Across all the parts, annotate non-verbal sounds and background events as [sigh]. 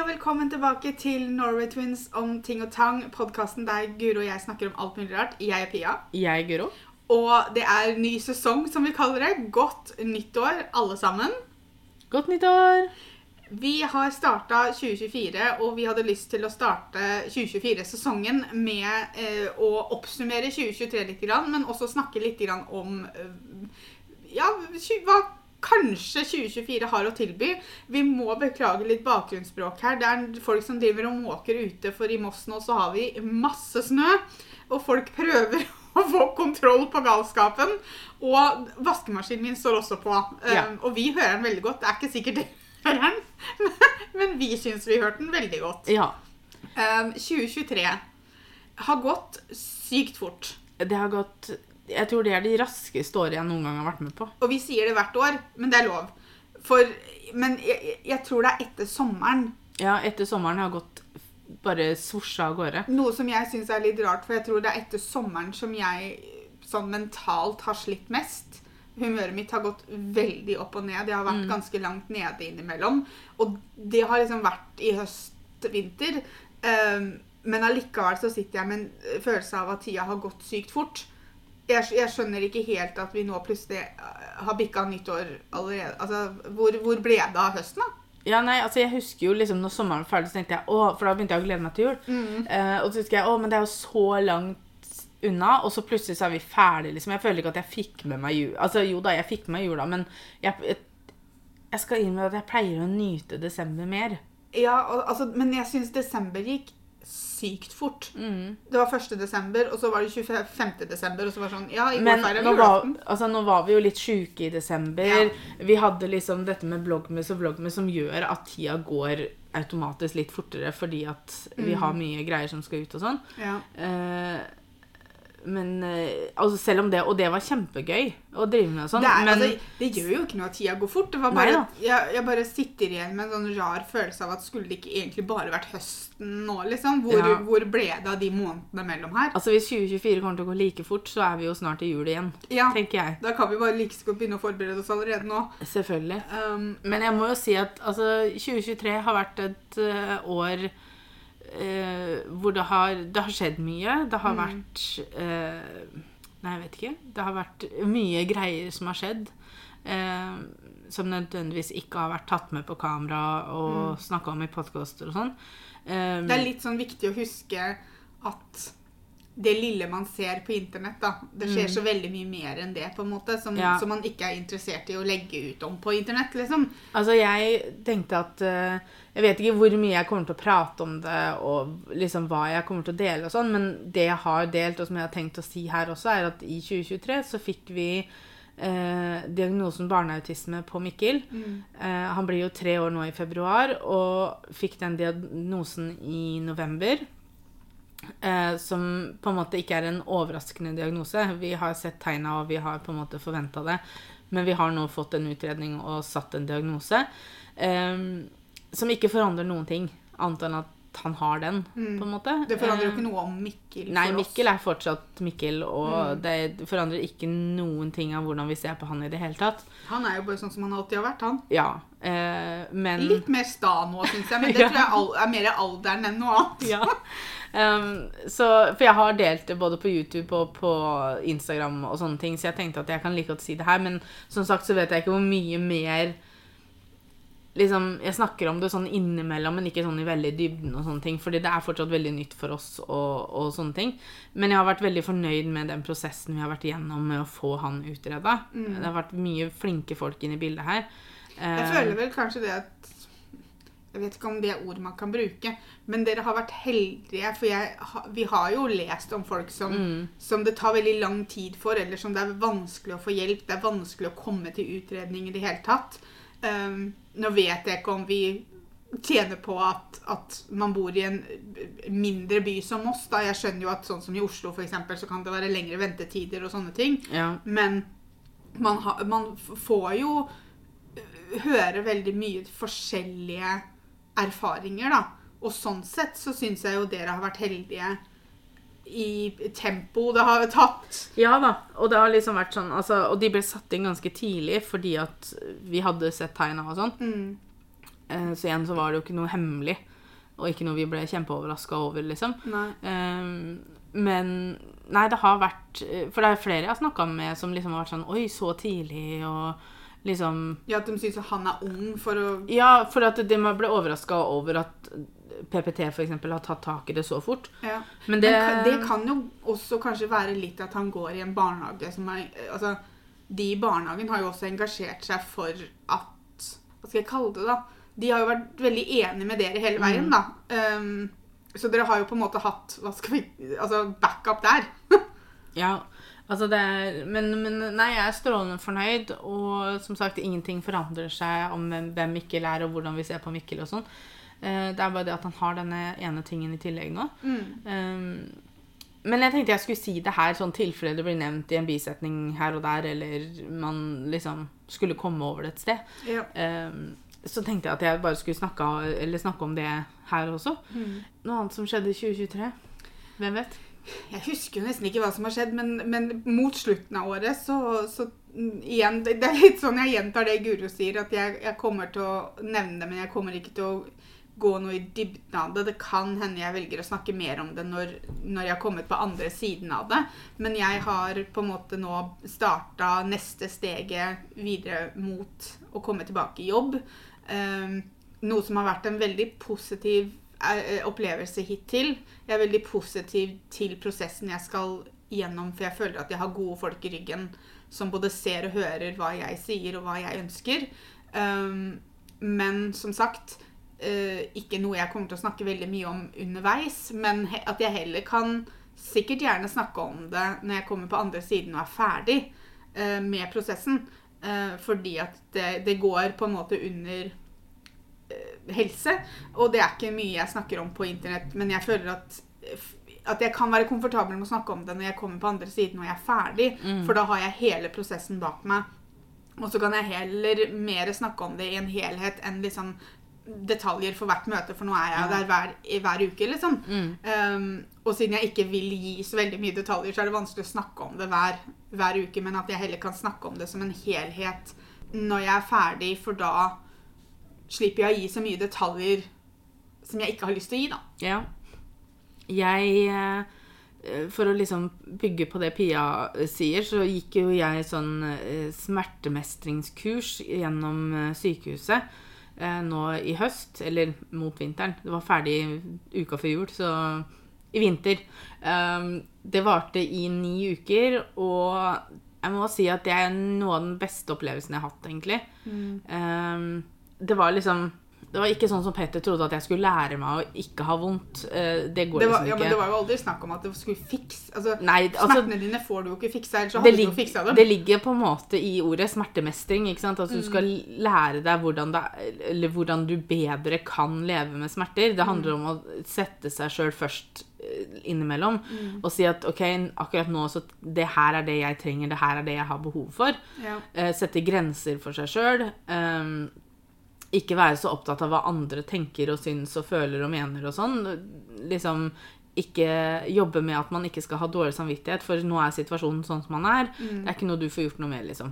og velkommen tilbake til Norway Twins om ting og tang. Podkasten der Guro og jeg snakker om alt mulig rart. Jeg er Pia. Jeg, er Guro. Og det er ny sesong, som vi kaller det. Godt nyttår, alle sammen. Godt nyttår! Vi har starta 2024, og vi hadde lyst til å starte 2024-sesongen med eh, å oppsummere 2023 litt, men også snakke litt om eh, ja, hva kanskje 2024 har å tilby. Vi må beklage litt bakgrunnsspråk her. Det er folk som driver og måker ute, for i Moss nå så har vi masse snø. Og folk prøver [laughs] å få kontroll på galskapen. Og vaskemaskinen min står også på. Ja. Um, og vi hører den veldig godt. Det er ikke sikkert dere hører den, [laughs] men vi syns vi hørte den veldig godt. Ja. Um, 2023 har gått sykt fort. Det har gått Jeg tror det er de raskeste årene jeg noen gang har vært med på. Og vi sier det hvert år, men det er lov. For, men jeg, jeg tror det er etter sommeren. Ja, etter sommeren har gått bare svosja av gårde. Noe som jeg syns er litt rart, for jeg tror det er etter sommeren som jeg sånn mentalt har slitt mest. Humøret mitt har gått veldig opp og ned. Jeg har vært ganske langt nede innimellom. Og det har liksom vært i høst-vinter. Um, men allikevel så sitter jeg med en følelse av at tida har gått sykt fort. Jeg, jeg skjønner ikke helt at vi nå plutselig eh, har bikka nyttår allerede. Altså, hvor, hvor ble det av høsten, da? Ja, nei, altså Jeg husker jo liksom når sommeren var ferdig, så tenkte jeg å, for da begynte jeg å glede meg til jul. Eh, og så husker jeg å, men det er jo så langt unna, og så plutselig så er vi ferdige. liksom. Jeg føler ikke at jeg fikk med meg jul. Altså jo da, jeg fikk med meg jula, men jeg, jeg, jeg skal innrømme at jeg pleier å nyte desember mer. Ja, og, altså, men jeg syns desember gikk sykt fort. Mm. Det var 1. desember, og så var det 25. desember, og så var det sånn Ja, i går feiret vi julaften. altså, nå var vi jo litt sjuke i desember. Ja. Vi hadde liksom dette med bloggmus og vloggmus som gjør at tida går automatisk litt fortere fordi at vi Mm. har mye greier som skal ut og sånn. Ja. Eh, men eh, altså selv om det Og det var kjempegøy å drive med og sånn. Det, er, men altså, det gjør jo ikke noe at tida går fort. Det var bare, jeg, jeg bare sitter igjen med en sånn rar følelse av at skulle det ikke egentlig bare vært høsten nå, liksom? Hvor, Ja. hvor ble det av de månedene mellom her? altså hvis 2024 kommer til å gå like fort, så er vi jo snart i jul igjen. Ja, Tenker jeg. Da kan vi bare like godt begynne å forberede oss allerede nå. Selvfølgelig. Um, Men jeg må jo si at altså, 2023 har vært et uh, år eh, hvor det har, det har skjedd mye. Det har vært eh, Nei, jeg vet ikke. Det har vært mye greier som har skjedd. Eh, som nødvendigvis ikke har vært tatt med på kamera og mm. snakka om i podkaster og sånn. Eh, det er litt sånn viktig å huske at det lille man ser på internett, da, det skjer så veldig mye mer enn det, på en måte, som, Ja. som man ikke er interessert i å legge ut om på internett, liksom. Altså, jeg tenkte at uh, Jeg vet ikke hvor mye jeg kommer til å prate om det, og liksom hva jeg kommer til å dele og sånn, men det jeg har delt, og som jeg har tenkt å si her også, er at i 2023 så fikk vi eh, diagnosen barneautisme på Mikkel. Eh, han blir jo tre år nå i februar, og fikk den diagnosen i november. Eh, som på en måte ikke er en overraskende diagnose. Vi har sett tegna, og vi har på en måte forventa det. Men vi har nå fått en utredning og satt en diagnose eh, som ikke forandrer noen ting, annet enn at han har den, på en måte. Det forandrer jo Eh, ikke noe om Mikkel Nei. Mikkel er fortsatt Mikkel, og det forandrer ikke noen ting av hvordan vi ser på han i det hele tatt. Han er jo bare sånn som han alltid har vært, han. Ja, eh, men Litt mer sta nå, syns jeg, men det [laughs] Ja. tror jeg er mer alderen enn noe annet. ja. [laughs] Um, så, for jeg har delt det både på YouTube og på Instagram og sånne ting, så jeg tenkte at jeg kan like godt si det her, men som sagt så vet jeg ikke hvor mye mer Liksom, Jeg snakker om det sånn innimellom, men ikke sånn i veldig dybden og sånne ting, fordi det er fortsatt veldig nytt for oss og, og sånne ting. Men jeg har vært veldig fornøyd med den prosessen vi har vært igjennom med å få han utreda. Det har vært mye flinke folk inn i bildet her. Jeg føler vel kanskje det at Jeg vet ikke om det er ord man kan bruke, men dere har vært heldige, for jeg, vi har jo lest om folk som, Mm. som det tar veldig lang tid for, eller som det er vanskelig å få hjelp, det er vanskelig å komme til utredning i det hele tatt. Um, nå vet jeg ikke om vi tjener på at, at man bor i en mindre by som oss. Da. Jeg skjønner jo at sånn som i Oslo for eksempel, så kan det være lengre ventetider og sånne ting. ja. Men man, ha, man får jo øh, høre veldig mye forskjellige erfaringer, da. Og sånn sett så syns jeg jo dere har vært heldige i tempo det har tatt. Ja da, og det har liksom vært sånn altså, Og de ble satt inn ganske tidlig fordi at vi hadde sett tegna og sånn. Mm. Eh, så igjen så var det jo ikke noe hemmelig, og ikke noe vi ble kjempeoverraska over, liksom. Eh, men Nei, det har vært For det er flere jeg har snakka med som liksom har vært sånn Oi, så tidlig, og liksom Ja, At de syns han er ung for å Ja, for at de ble overraska over at PPT f.eks. har tatt tak i det så fort. ja. Men det, Men det kan jo også kanskje være litt at han går i en barnehage som er Altså, de i barnehagen har jo også engasjert seg for at Hva skal jeg kalle det, da? De har jo vært veldig enige med dere hele veien, Mm. da. Um, så dere har jo på en måte hatt hva skal vi, altså backup der. [laughs] Ja, altså det er men, men nei, jeg er strålende fornøyd, og som sagt, ingenting forandrer seg om hvem- Mikkel er, og hvordan vi ser på Mikkel og sånn. Eh, Det er bare det at han har denne ene tingen i tillegg nå. Um, men jeg tenkte jeg skulle si det her, sånn tilfelle det blir nevnt i en bisetning her og der, eller man liksom skulle komme over det et sted. Ja. Um, så tenkte jeg at jeg bare skulle snakke, eller snakke om det her også. Noe annet som skjedde i 2023? Hvem vet? Jeg husker jo nesten ikke hva som har skjedd, men, men mot slutten av året så, så igjen, det, er litt sånn jeg gjentar det Guro sier, at jeg, jeg kommer til å nevne det, men jeg kommer ikke til å gå noe i dybden av det. Det kan hende jeg velger å snakke mer om det når, når jeg har kommet på andre siden av det. Men jeg har på en måte nå starta neste steget videre mot å komme tilbake i jobb. Um, noe som har vært en veldig positiv opplevelse hittil. Jeg er veldig positiv til prosessen jeg skal gjennom, for jeg føler at jeg har gode folk i ryggen som både ser og hører hva jeg sier og hva jeg ønsker. Um, men som sagt, uh, ikke noe jeg kommer til å snakke veldig mye om underveis, men at jeg heller kan sikkert gjerne snakke om det når jeg kommer på andre siden og er ferdig uh, med prosessen. Uh, fordi at det, det går på en måte under eh, helse. Og det er ikke mye jeg snakker om på internett, men jeg føler at, at jeg kan være komfortabel med å snakke om det når jeg kommer på andre siden og jeg er ferdig. For da har jeg hele prosessen bak meg. Og så kan jeg heller mer snakke om det i en helhet enn liksom detaljer for hvert møte, for nå er jeg der hver, hver uke, liksom. Um, og siden jeg ikke vil gi så veldig mye detaljer, så er det vanskelig å snakke om det hver, hver uke, men at jeg heller kan snakke om det som en helhet når jeg er ferdig, for da slipper jeg å gi så mye detaljer som jeg ikke har lyst til å gi, da. Ja. Jeg eh, For å liksom bygge på det Pia sier, så gikk jo jeg sånn eh, smertemestringskurs gjennom eh, sykehuset eh, nå i høst, eller mot vinteren. Det var ferdig uka før jul, så i vinter. Um, det varte i ni uker, og jeg må si at det er noe av den beste opplevelsen jeg har hatt, egentlig. Um, det var liksom Det var ikke sånn som Petter trodde, at jeg skulle lære meg å ikke ha vondt. Eh, det går Det var, liksom ja, men det var jo aldri snakk om at det skulle fikse altså, Nei, altså, Smertene dine får du jo ikke fiksa, ellers hadde du jo fiksa dem. det ligger på en måte i ordet smertemestring. ikke sant? Altså, Du skal Mm. lære deg hvordan, det, eller hvordan du bedre kan leve med smerter. Det Mm. handler om å sette seg sjøl først eh, innimellom Mm. og si at ok, akkurat nå så det her er det jeg trenger, det her er det jeg har behov for. Ja. Eh, sette grenser for seg sjøl. Ikke være så opptatt av hva andre tenker og syns og føler og mener og sånn. Liksom ikke jobbe med at man ikke skal ha dårlig samvittighet, for nå er situasjonen sånn som man er. Det er ikke noe du får gjort noe med, liksom.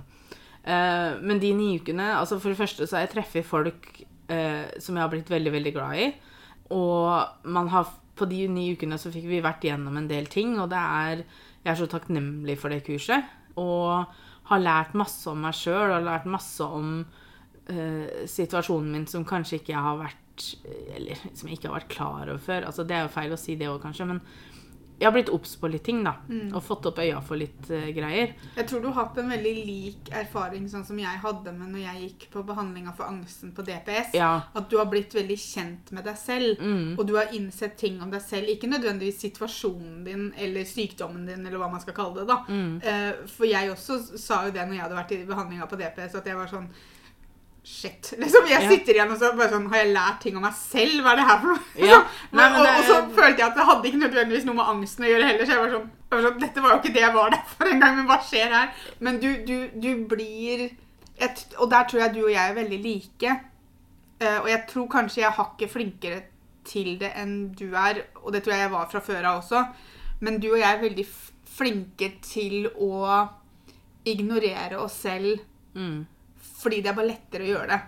Uh, men de ni ukene altså For det første så har jeg treffet folk uh, som jeg har blitt veldig, veldig glad i. Og man har, på de ni ukene så fikk vi vært gjennom en del ting, og det er Jeg er så takknemlig for det kurset. Og har lært masse om meg sjøl og har lært masse om eh, situasjonen min som kanskje ikke jeg har vært Eller som jeg ikke har vært klar over før. Altså, det er jo feil å si det òg, kanskje, men jeg har blitt obs på litt ting, da. Og fått opp øya for litt uh, greier. Jeg tror du har hatt en veldig lik erfaring sånn som jeg hadde med når jeg gikk på behandlinga for angsten på DPS. Ja. At du har blitt veldig kjent med deg selv, Mm. og du har innsett ting om deg selv. Ikke nødvendigvis situasjonen din eller sykdommen din, eller hva man skal kalle det. da. Mm. Uh, for jeg også sa jo det når jeg hadde vært i behandlinga på DPS, at jeg var sånn Shit. [laughs] liksom Jeg Ja. sitter igjen og så bare sånn Har jeg lært ting om meg selv? Hva er det her for noe? Ja. [laughs] Nei, Men, men og, det og så følte jeg at det hadde ikke nødvendigvis noe med angsten å gjøre heller. Så jeg var sånn, sånn Dette var jo ikke det jeg var der for engang, men hva skjer her? Men du, du, du blir et, Og der tror jeg du og jeg er veldig like. Uh, og jeg tror kanskje jeg er hakket flinkere til det enn du er, og det tror jeg jeg var fra før av også. Men du og jeg er veldig flinke til å ignorere oss selv Mm. Fordi det er bare lettere å gjøre det.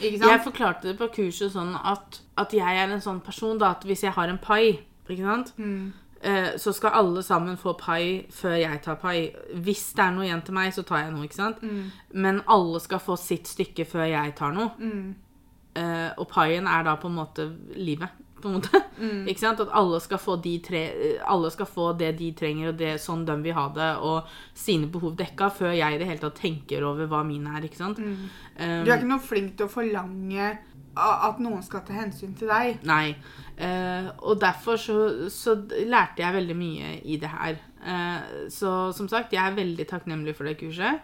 Ikke sant? Jeg forklarte det på kurset sånn at, at jeg er en sånn person da, at hvis jeg har en pai, ikke sant, Mm. eh, så skal alle sammen få pai før jeg tar pai. Hvis det er noe igjen til meg, så tar jeg noe, ikke sant? Mm. Men alle skal få sitt stykke før jeg tar noe. Mm. Eh, og paien er da på en måte livet. På en måte. [laughs] Mm. Ikke sant? At alle skal, få de tre, alle skal få det de trenger, og det sånn de vil ha det, og sine behov dekka, før jeg i det hele tatt tenker over hva mine er. ikke sant? Um, Mm. Du er ikke noe flink til å forlange at noen skal ta hensyn til deg. Nei. Uh, og derfor så, så lærte jeg veldig mye i det her. Uh, så som sagt, jeg er veldig takknemlig for det kurset.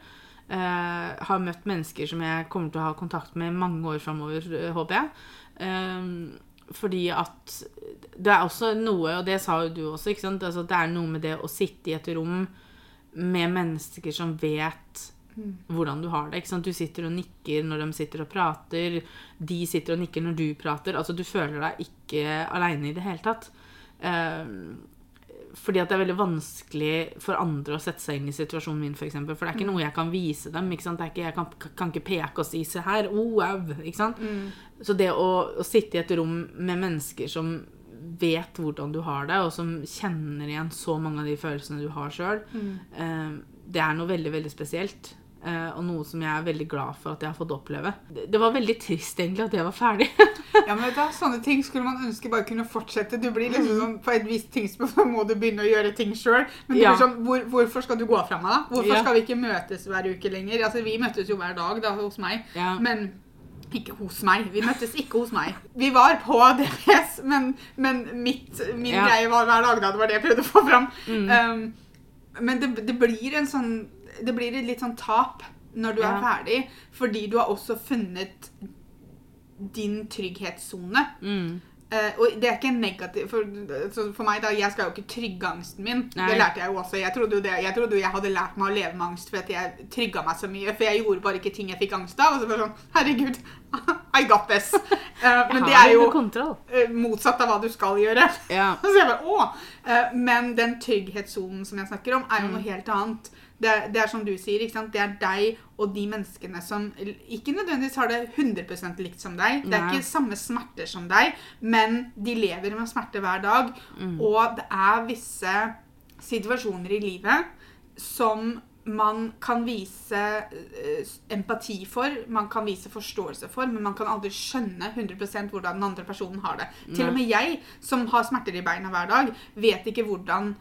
Uh, har møtt mennesker som jeg kommer til å ha kontakt med mange år framover, håper jeg. Eh, fordi at det er også noe, og det sa jo du også, ikke sant? Altså, det er noe med det å sitte i et rom med mennesker som vet hvordan du har det. ikke sant? Du sitter og nikker når de sitter og prater. De sitter og nikker når du prater. Altså, Du føler deg ikke aleine i det hele tatt. Eh, fordi at det er veldig vanskelig for andre å sette seg inn i situasjonen min, f.eks. For, eksempel. for det er ikke noe jeg kan vise dem. ikke sant? Det ikke, jeg kan, kan ikke peke og si 'se her', oh, au. Ikke sant? Så det å, å sitte i et rom med mennesker som vet hvordan du har det, og som kjenner igjen så mange av de følelsene du har sjøl, det er noe veldig, veldig spesielt. Eh, og noe som jeg er veldig glad for at jeg har fått oppleve. Det, var veldig trist egentlig at jeg var ferdig. [laughs] Ja, men vet du, Sånne ting skulle man ønske bare kunne fortsette. Du blir liksom sånn, På et visst tidspunkt så må du begynne å gjøre ting sjøl. Men Ja. sånn, hvor, hvorfor skal du gå fra meg, da? Hvorfor Ja. skal vi ikke møtes hver uke lenger? Altså, Vi møtes jo hver dag da, hos meg. Ja. Men ikke hos meg. Vi møttes ikke hos meg. Vi var på DPS, men, men mitt, min Ja. greie var hver dag. da, Det var det jeg prøvde å få fram. Mm. Um, men det, det blir en sånn Det blir et litt sånn tap når du er ferdig, fordi du har også funnet din trygghetssone. Mm. Uh, og det er ikke negativt for, for meg da, Jeg skal jo ikke trygge angsten min. Nei. Det lærte jeg jo også. Jeg trodde jo, det, jeg trodde jeg hadde lært meg å leve med angst fordi jeg trygga meg så mye. For jeg gjorde bare ikke ting jeg fikk angst av. Og så bare sånn Herregud, [laughs] I got this. Uh, men det er jo eh, motsatt av hva du skal gjøre. Ja. [laughs] Så jeg bare, å! Men den trygghetssonen som jeg snakker om, er jo Mm. noe helt annet. Det, det er som du sier, det er deg og de menneskene som ikke nødvendigvis har det 100% likt som deg. Det er Nei. ikke samme smerter som deg, men de lever med smerte hver dag. Mm. Og det er visse situasjoner i livet som man kan vise eh, empati for, man kan vise forståelse for, men man kan aldri skjønne 100% hvordan den andre personen har det. Til og med jeg, som har smerter i beina hver dag, vet ikke hvordan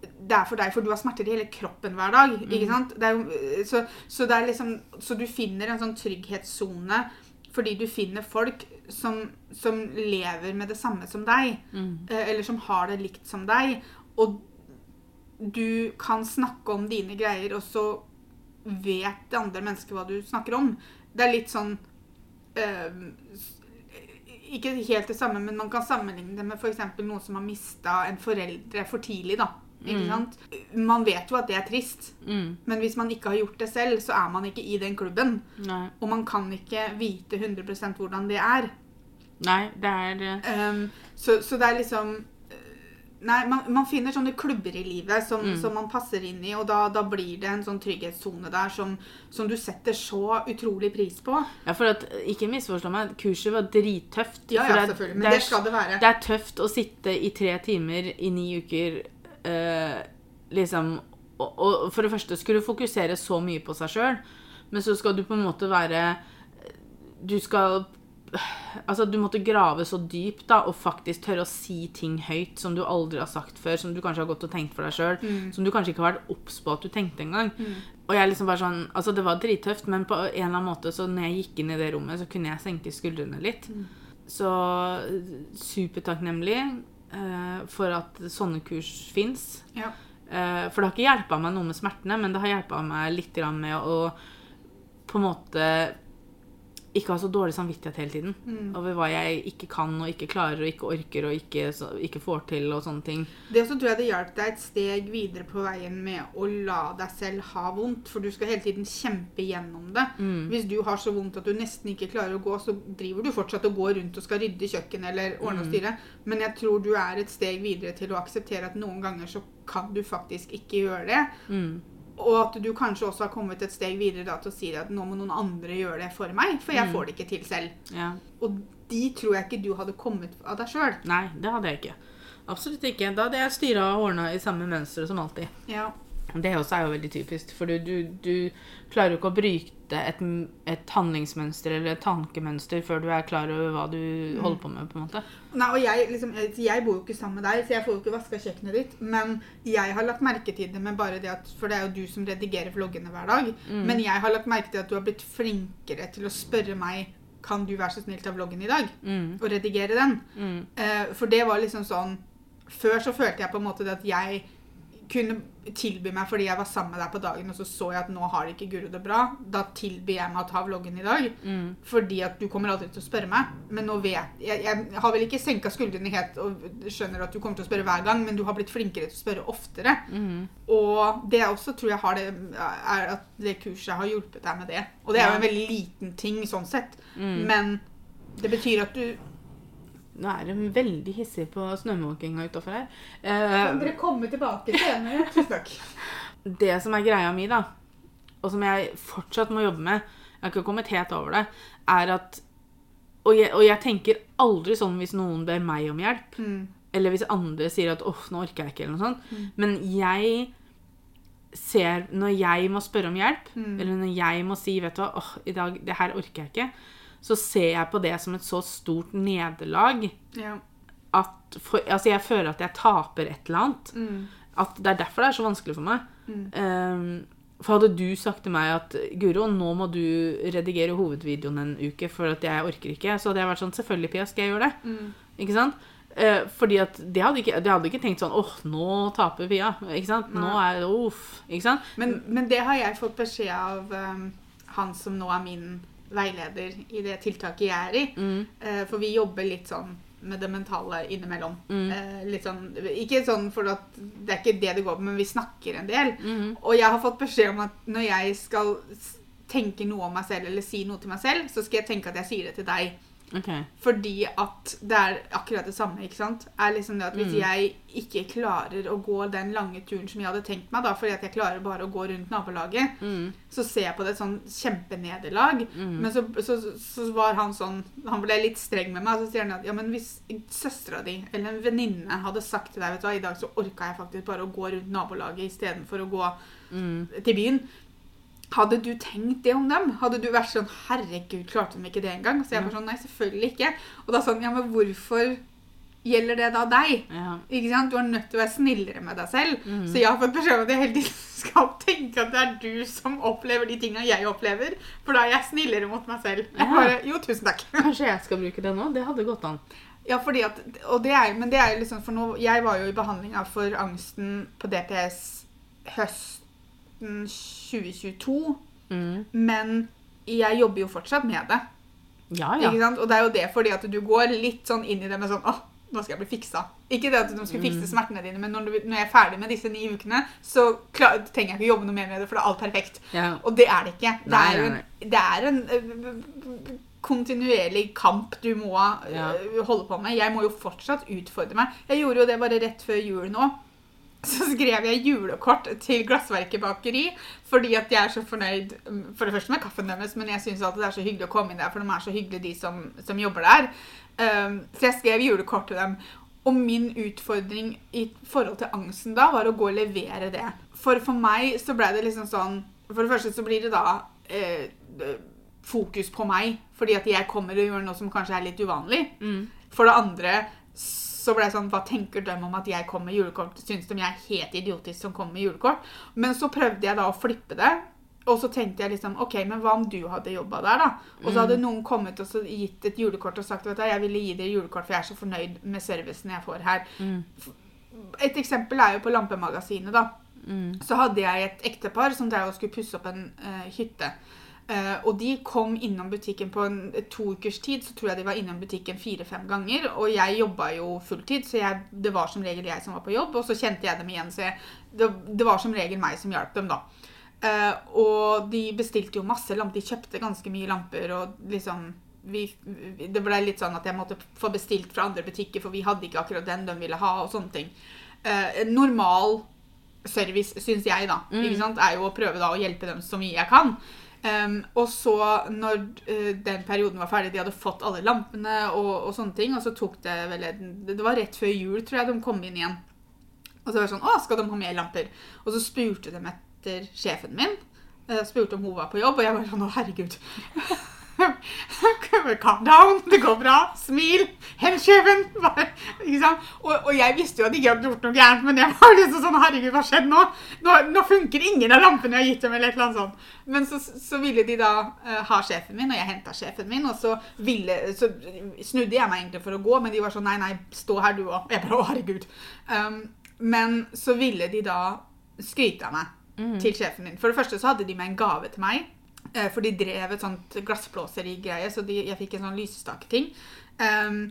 det er for deg, for du har smerter i hele kroppen hver dag. ikke sant? Det er jo, eh, så, så, det er liksom, så du finner en sånn trygghetssone fordi du finner folk som, som lever med det samme som deg, Mm. eh, eller som har det likt som deg. Og du kan snakke om dine greier, og så vet det andre mennesket hva du snakker om. Det er litt sånn øh, Ikke helt det samme, men man kan sammenligne det med f.eks. noen som har mista en foreldre for tidlig. da. Ikke Mm. Man vet jo at det er trist, Mm. men hvis man ikke har gjort det selv, så er man ikke i den klubben. Nei. Og man kan ikke vite 100 hvordan det er. Nei, det er eh, Um, så, så det er liksom eh, Nei, man, man finner sånne klubber i livet som, Mm. som man passer inn i, og da, da blir det en sånn trygghetssone der som, som du setter så utrolig pris på. Ja, for at, ikke misforstå meg, kurset var drittøft. Ja, ja, selvfølgelig. Men det det, er- skal det være. Det er tøft å sitte i tre timer i ni uker eh, liksom og, og for det første skulle du fokusere så mye på seg sjøl, men så skal du på en måte være Du skal Altså, du måtte grave så dypt da, og faktisk tørre å si ting høyt som du aldri har sagt før, som du kanskje har gått og tenkt for deg sjøl, Mm. som du kanskje ikke har vært obs på at du tenkte engang. Og jeg liksom bare sånn Altså, det var drittøft, men på en eller annen måte, så når jeg gikk inn i det rommet, så kunne jeg senke skuldrene litt. Så eh, supertakknemlig eh, for at sånne kurs fins. Ja. Eh, for det har ikke hjelpa meg noe med smertene, men det har hjelpa meg litt med å på en måte ikke ha så dårlig samvittighet hele tiden Mm. over hva jeg ikke kan og ikke klarer og ikke orker og ikke, så, ikke får til og sånne ting. Det også tror jeg det hjalp deg et steg videre på veien med å la deg selv ha vondt, for du skal hele tiden kjempe gjennom det. Mm. Hvis du har så vondt at du nesten ikke klarer å gå, så driver du fortsatt og går rundt og skal rydde kjøkken eller ordne og Mm. styre. Men jeg tror du er et steg videre til å akseptere at noen ganger så kan du faktisk ikke gjøre det. Mm. Og at du kanskje også har kommet et steg videre da, til å si at nå må noen andre gjøre det for meg, for jeg Mm. får det ikke til selv. Ja. Og de tror jeg ikke du hadde kommet av deg sjøl. Nei, det hadde jeg ikke. Absolutt ikke. Da hadde jeg styra og ordna i samme mønster som alltid. Ja. Det også er jo veldig typisk, for du, du, du klarer jo ikke å bryte et, et handlingsmønster eller et tankemønster før du er klar over hva du holder på med. på en måte. Nei, og jeg, liksom, jeg, bor jo ikke sammen med deg, så jeg får jo ikke vaska kjøkkenet ditt. Men jeg har lagt merke til det med bare det at For det er jo du som redigerer vloggene hver dag. Men jeg har lagt merke til at du har blitt flinkere til å spørre meg kan du være så snill ta vloggen i dag, Mm, og redigere den. mm, Eh, for det var liksom sånn Før så følte jeg på en måte at jeg kunne tilby meg fordi jeg var sammen med deg på dagen, og så så jeg at nå har ikke Guro det bra. Da tilbyr jeg meg å ta vloggen i dag. mm. Fordi at du kommer aldri til å spørre meg. Men nå vet jeg Jeg, har vel ikke senka skuldrene helt og skjønner at du kommer til å spørre hver gang, men du har blitt flinkere til å spørre oftere. Mm. Og det jeg også tror jeg har det, er at det kurset har hjulpet deg med det. Og det er jo en veldig liten ting sånn sett, Mm. men det betyr at du Nå er de veldig hissige på snømåkinga utafor her. Kan Eh, dere komme tilbake senere? Tusen takk. [laughs] det som er greia mi, da, og som jeg fortsatt må jobbe med Jeg har ikke kommet helt over det, er at Og jeg, og jeg tenker aldri sånn hvis noen ber meg om hjelp. Mm. Eller hvis andre sier at 'åh, nå orker jeg ikke', eller noe sånt. Men jeg ser Når jeg må spørre om hjelp, Mm. eller når jeg må si 'vet du hva, åh, i dag, det her orker jeg ikke', så ser jeg på det som et så stort nederlag Ja. at for, Altså, jeg føler at jeg taper et eller annet. Mm. At det er derfor det er så vanskelig for meg. Mm. Um, for hadde du sagt til meg at Guro, nå må du redigere hovedvideoen en uke, for at jeg orker ikke, så hadde jeg vært sånn Selvfølgelig, Pia, skal jeg gjøre det? Mm. Ikke sant? Eh, fordi at det hadde ikke, det hadde ikke tenkt sånn åh, nå taper Pia. Ikke sant? Nå er det uff. Ikke sant? Men, men det har jeg fått beskjed av um, han som nå er min veileder i det tiltaket jeg er i. Mm, Eh, for vi jobber litt sånn med det mentale innimellom. Mm. Eh, litt sånn, ikke sånn for at det er ikke det det går på, men vi snakker en del. Mm. Og jeg har fått beskjed om at når jeg skal tenke noe om meg selv, eller si noe til meg selv, så skal jeg tenke at jeg sier det til deg. Ok. Fordi at det er akkurat det samme, ikke sant? Er liksom det at Hvis Mm. jeg ikke klarer å gå den lange turen som jeg hadde tenkt meg, da, fordi at jeg klarer bare å gå rundt nabolaget, Mm, så ser jeg på det et sånn kjempenederlag. mm, Men så, så, så var han sånn Han ble litt streng med meg. Så sier han at ja, men hvis søstera di eller en venninne hadde sagt til deg vet du hva, i dag så orka jeg faktisk bare å gå rundt nabolaget istedenfor å gå mm, til byen. Hadde du tenkt det om dem? Hadde du vært sånn Herregud, klarte de ikke det engang? Så jeg var sånn Nei, selvfølgelig ikke. Og da sånn Ja, men hvorfor gjelder det da deg? ja. Ikke sant? Du er nødt til å være snillere med deg selv. Mm. Så jeg har fått beskjed om at jeg hele tiden [laughs] skal tenke at det er du som opplever de tingene jeg opplever. For da er jeg snillere mot meg selv. Ja. bare, jo, tusen takk. [laughs] Kanskje jeg skal bruke det nå? Det hadde gått an. Ja, fordi at, og det er, men det er jo liksom for nå, Jeg var jo i behandlinga for angsten på DPS høsten 2022. Mm. Men jeg jobber jo fortsatt med det. Ja, ja. Og det er jo det fordi at du går litt sånn inn i det med sånn åh, nå skal jeg bli fiksa. Ikke det at du skal fikse Mm. smertene dine, men når, du, når jeg er ferdig med disse ni ukene, så klar, trenger jeg ikke jobbe noe mer med det, for det er alt perfekt. ja. Og det er det ikke. Det Nei, er en, det er en øh, kontinuerlig kamp du må øh, holde på med. Jeg må jo fortsatt utfordre meg. Jeg gjorde jo det bare rett før jul nå. [laughs] Så skrev jeg julekort til Glassverket bakeri fordi at jeg er så fornøyd for det første med kaffen deres, men jeg syns det er så hyggelig å komme inn der, for de er så hyggelige, de som, som jobber der. Um, så jeg skrev julekort til dem. Og min utfordring i forhold til angsten da var å gå og levere det. For for meg så ble det liksom sånn For det første så blir det da eh, fokus på meg, fordi at jeg kommer og gjør noe som kanskje er litt uvanlig. Mm. For det andre så ble jeg sånn Hva tenker de om at jeg kommer med julekort? Syns de jeg er helt idiotisk som kommer med julekort? Men så prøvde jeg da å flippe det. Og så tenkte jeg liksom OK, men hva om du hadde jobba der, da? Og så hadde noen kommet og så gitt et julekort og sagt vet du, jeg ville gi dere julekort, for jeg er så fornøyd med servicen jeg får her. Mm. Et eksempel er jo på Lampemagasinet, da. Mm. Så hadde jeg et ektepar som drev og skulle pusse opp en uh, hytte. Eh, og de kom innom butikken på en, to ukers tid, så tror jeg de var innom butikken fire-fem ganger. Og jeg jobba jo fulltid, så jeg, det var som regel jeg som var på jobb. Og så kjente jeg dem igjen, så jeg, det, det var som regel meg som hjalp dem, da. Uh, og de bestilte jo masse lamper. De kjøpte ganske mye lamper, og liksom vi, det ble litt sånn at jeg måtte få bestilt fra andre butikker, for vi hadde ikke akkurat den de ville ha, og sånne ting. Uh, normal service, syns jeg, da. Mm. Er jo å prøve da å hjelpe dem så mye jeg kan. Um, og så, når uh, den perioden var ferdig, de hadde fått alle lampene og, og sånne ting, og så tok det vel Det var rett før jul, tror jeg, de kom inn igjen. Og så var det sånn Å, skal de ha mer lamper? Og så spurte de etter sjefen min. eh, spurte om hun var på jobb, og jeg var sånn Å, herregud. [laughs] [laughs] Calm down, det går bra. Smil. Hent sant? Og, og jeg visste jo at jeg ikke hadde gjort noe gærent, men jeg var liksom sånn Herregud, hva skjedde nå? nå? Nå funker ingen av lampene jeg har gitt dem, eller et eller annet sånt. Men så, så ville de da uh, ha sjefen min, og jeg henta sjefen min, og så, ville, så snudde jeg meg egentlig for å gå, men de var sånn Nei, nei, stå her du òg. Jeg bare Å, herregud. Um, men så ville de da skryte av meg til sjefen min. For det første så hadde de med en gave til meg. Eh, For de drev et sånt glassblåserigreie, så de, jeg fikk en sånn lysestaketing. Um,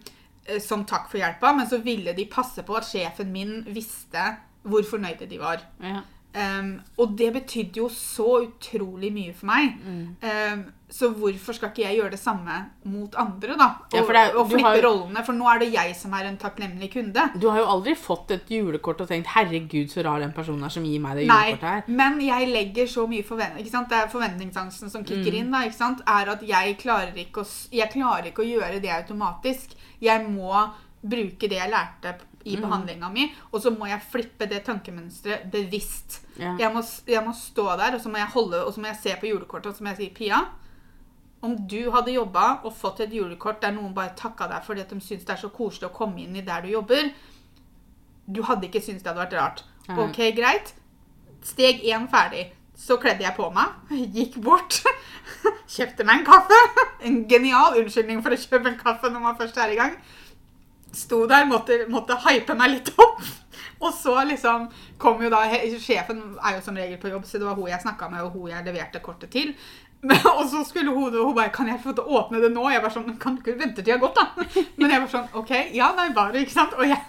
som takk for hjelpa, men så ville de passe på at sjefen min visste hvor fornøyde de var. Ja. Um, og det betydde jo så utrolig mye for meg. Um, så hvorfor skal ikke jeg gjøre det samme mot andre, da? Og, Ja, er- og flippe har- rollene, for nå er det jeg som er en takknemlig kunde. Du har jo aldri fått et julekort og tenkt 'herregud, så rar den personen er som gir meg det julekortet her'. men jeg legger så mye forventning? Det er forventningsangsten som kicker inn. da, ikke sant? Er at jeg klarer, å, jeg klarer ikke å gjøre det automatisk. Jeg må bruke det jeg lærte i behandlinga mi, og så må jeg flippe det tankemønsteret bevisst. Ja. Jeg, må, jeg må stå der, og så må jeg holde, og så må jeg se på julekortet, og så må jeg si Pia, om du hadde jobba og fått et julekort der noen bare takka deg fordi at de syns det er så koselig å komme inn i der du jobber, du hadde ikke syntes det hadde vært rart. Mm. Ok, greit. Steg én ferdig. Så kledde jeg på meg, [laughs] gikk bort, [laughs] kjøpte meg en kaffe. [laughs] En genial unnskyldning for å kjøpe en kaffe når man først er i gang. Sto der, måtte, måtte hype meg litt opp. [laughs] Og så liksom kom jo da Sjefen er jo som regel på jobb, så det var hun jeg snakka med, og hun jeg leverte kortet til. [laughs] Men, og så skulle hun, hun bare 'Kan jeg få åpne det nå?' Jeg var sånn 'Kan du ikke vente til jeg har gått, da?' [laughs] Men jeg var sånn 'OK, ja, nei, bare', ikke sant? Og jeg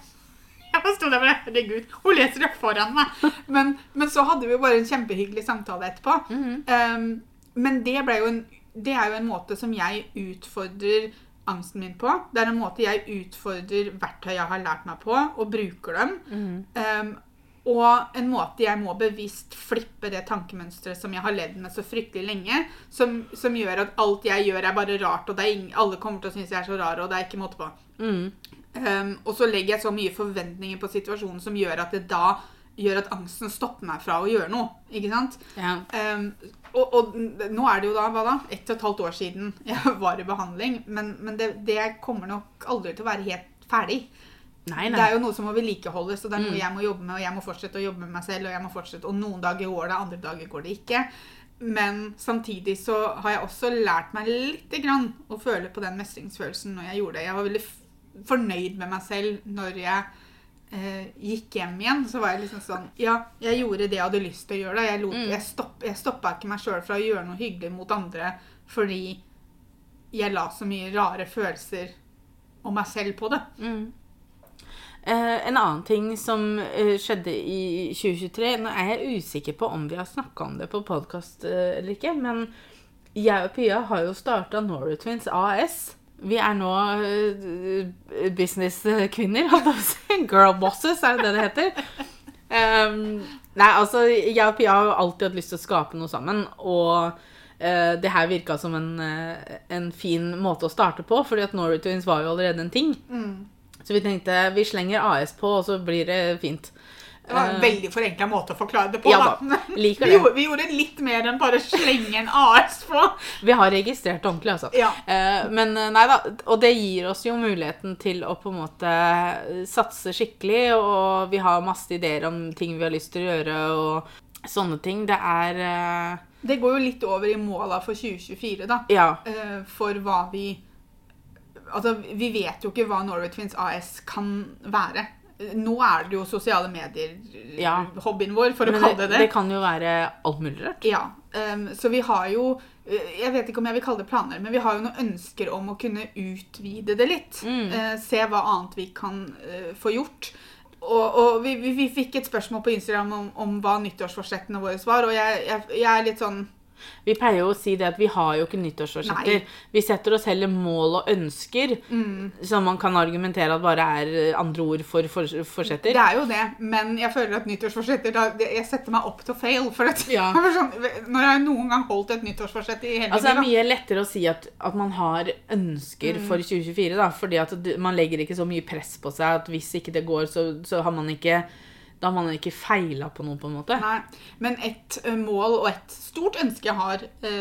jeg bare sto der bare, herregud, hun leser det foran meg. Men, men så hadde vi jo bare en kjempehyggelig samtale etterpå. um, men det, ble jo en, det er jo en måte som jeg utfordrer angsten min på. Det er en måte jeg utfordrer verktøy jeg har lært meg på, og bruker dem. Um, og en måte jeg må bevisst flippe det tankemønsteret som jeg har levd med så fryktelig lenge, som, som gjør at alt jeg gjør, er bare rart, og det er ing, alle kommer til å synes jeg er så rar, og det er ikke måte på. Mm. Um, og så legger jeg så mye forventninger på situasjonen som gjør at det da gjør at angsten stopper meg fra å gjøre noe. Ikke sant? Ja. Um, og, og nå er det jo da hva da? ett og et halvt år siden jeg var i behandling. Men, men det, det kommer nok aldri til å være helt ferdig. Nei, Det er jo noe som må vedlikeholdes, og det er noe Mm. jeg må jobbe med. Og jeg må fortsette å jobbe med meg selv, og jeg må fortsette, og noen dager går det, andre dager går det ikke. Men samtidig så har jeg også lært meg lite grann å føle på den mestringsfølelsen når jeg gjorde det. Jeg var veldig fornøyd med meg selv når jeg gikk hjem igjen. Så var jeg liksom sånn Ja, jeg gjorde det jeg hadde lyst til å gjøre. Da. Jeg, lot, Mm. jeg, stopp, jeg stoppa ikke meg sjøl fra å gjøre noe hyggelig mot andre fordi jeg la så mye rare følelser om meg selv på det. Mm. Eh, en annen ting som eh, skjedde i 2023 Nå er jeg usikker på om vi har snakka om det på podkast eh, eller ikke, men jeg og Pia har jo starta Norway Twins AS. Vi er nå eh, businesskvinner, holdt jeg på å si. Girl bosses, er det det det heter? Um, nei, altså, jeg og Pia har jo alltid hatt lyst til å skape noe sammen, og uh, det her virka som en, uh, en fin måte å starte på, fordi at Norway Twins var jo allerede en ting. Så vi tenkte vi slenger AS på, og så blir det fint. Det var en Eh, veldig forenkla måte å forklare det på. ja da. [laughs] vi, det. gjorde, vi gjorde litt mer enn bare slenge en AS på. Vi har registrert ordentlig, altså. Ja. Eh, men eh, nei da, og det gir oss jo muligheten til å på en måte satse skikkelig, og vi har masse ideer om ting vi har lyst til å gjøre, og sånne ting. Det er Det går jo litt over i måla for 2024, da. Ja. For hva vi Altså, vi vet jo ikke hva Norway Twins AS kan være. Nå er det jo sosiale medier Ja. hobbyen vår, for å Men kalle det, det det. kan jo være alt mulig rart. Ja, Um, så vi har jo eh, Jeg vet ikke om jeg vil kalle det planer, men vi har jo noen ønsker om å kunne utvide det litt. Mm. Eh, se hva annet vi kan eh, få gjort. Og, og vi, vi, vi fikk et spørsmål på Instagram om, om hva nyttårsforsettene våre var, og jeg, jeg, jeg er litt sånn Vi pleier jo å si det at vi har jo ikke nyttårsforsetter. Vi setter oss heller mål og ønsker, Mm. som man kan argumentere at bare er andre ord for, for forsetter. Det er jo det, men jeg føler at nyttårsforsetter da, Jeg setter meg opp til å fail. For at, Ja. [laughs] sånn, når jeg noen gang holdt et nyttårsforsett i hele Altså, det er mye lettere å si at, at man har ønsker Mm. for 2024, da. Fordi at man legger ikke så mye press på seg at hvis ikke det går, så, så har man ikke Da har man ikke feila på noe, på en måte. Nei, men et mål og et stort ønske jeg har ø,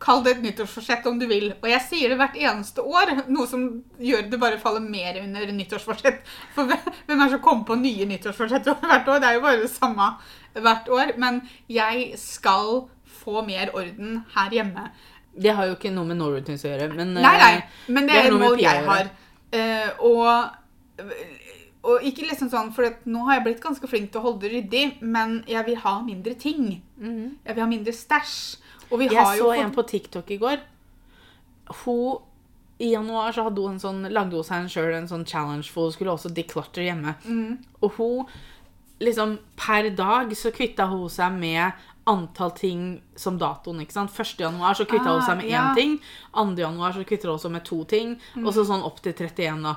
Kall det et nyttårsforsett om du vil. Og jeg sier det hvert eneste år, noe som gjør det bare faller mer under nyttårsforsett. For hvem er det som kommer på nye nyttårsforsett [laughs] hvert år? Det er jo bare det samme hvert år. Men jeg skal få mer orden her hjemme. Det har jo ikke noe med Norwegians å gjøre, men Nei, nei, eh, men det, det er et mål jeg har. Eh, og, og ikke liksom sånn, for nå har jeg blitt ganske flink til å holde det ryddig, men jeg vil ha mindre ting. Jeg vil ha mindre stæsj. Og vi Jeg har jo så en på TikTok i går. Hun I januar så hadde hun en sånn, lagde hun seg en sjøl en sånn challenge, for hun skulle også declutter hjemme. Mm. Og hun liksom Per dag så kvitta hun seg med antall ting som datoen. ikke sant? 1. januar så kvitta hun Ah, seg med ja. Mm. ting. 2. januar så kvitta hun seg med to ting. Og så sånn opp til 31, da.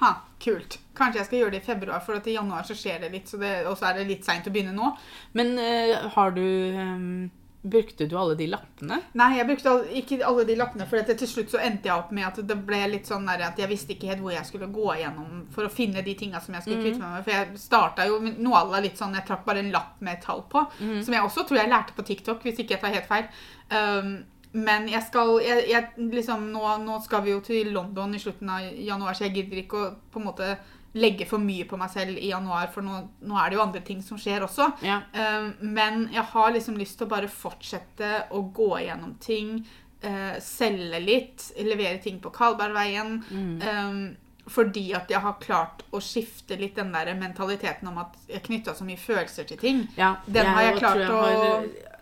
Ha, kult. Kanskje jeg skal gjøre det i februar, for i januar så skjer det litt, så det, og så er det litt seint å begynne nå. Men uh, har du um, Brukte du alle de lappene? Nei, jeg brukte all, ikke alle de lappene, for til slutt så endte jeg opp med at det ble litt sånn at jeg visste ikke helt hvor jeg skulle gå igjennom for å finne de tinga som jeg skulle kvitte meg med. For jeg starta jo noe av det litt sånn Jeg trakk bare en lapp med et tall på, som jeg også tror jeg lærte på TikTok, hvis ikke jeg tar helt feil. Um, men jeg skal jeg, jeg, liksom, nå, nå skal vi jo til London i slutten av januar, så jeg gidder ikke å på en måte legge for mye på meg selv i januar, for nå, nå er det jo andre ting som skjer også. Ja. Um, men jeg har liksom lyst til å bare fortsette å gå gjennom ting, uh, selge litt, levere ting på Kalbergveien. Um, fordi at jeg har klart å skifte litt den der mentaliteten om at jeg knytta så mye følelser til ting. Ja, Den har jeg klart jeg å- har s-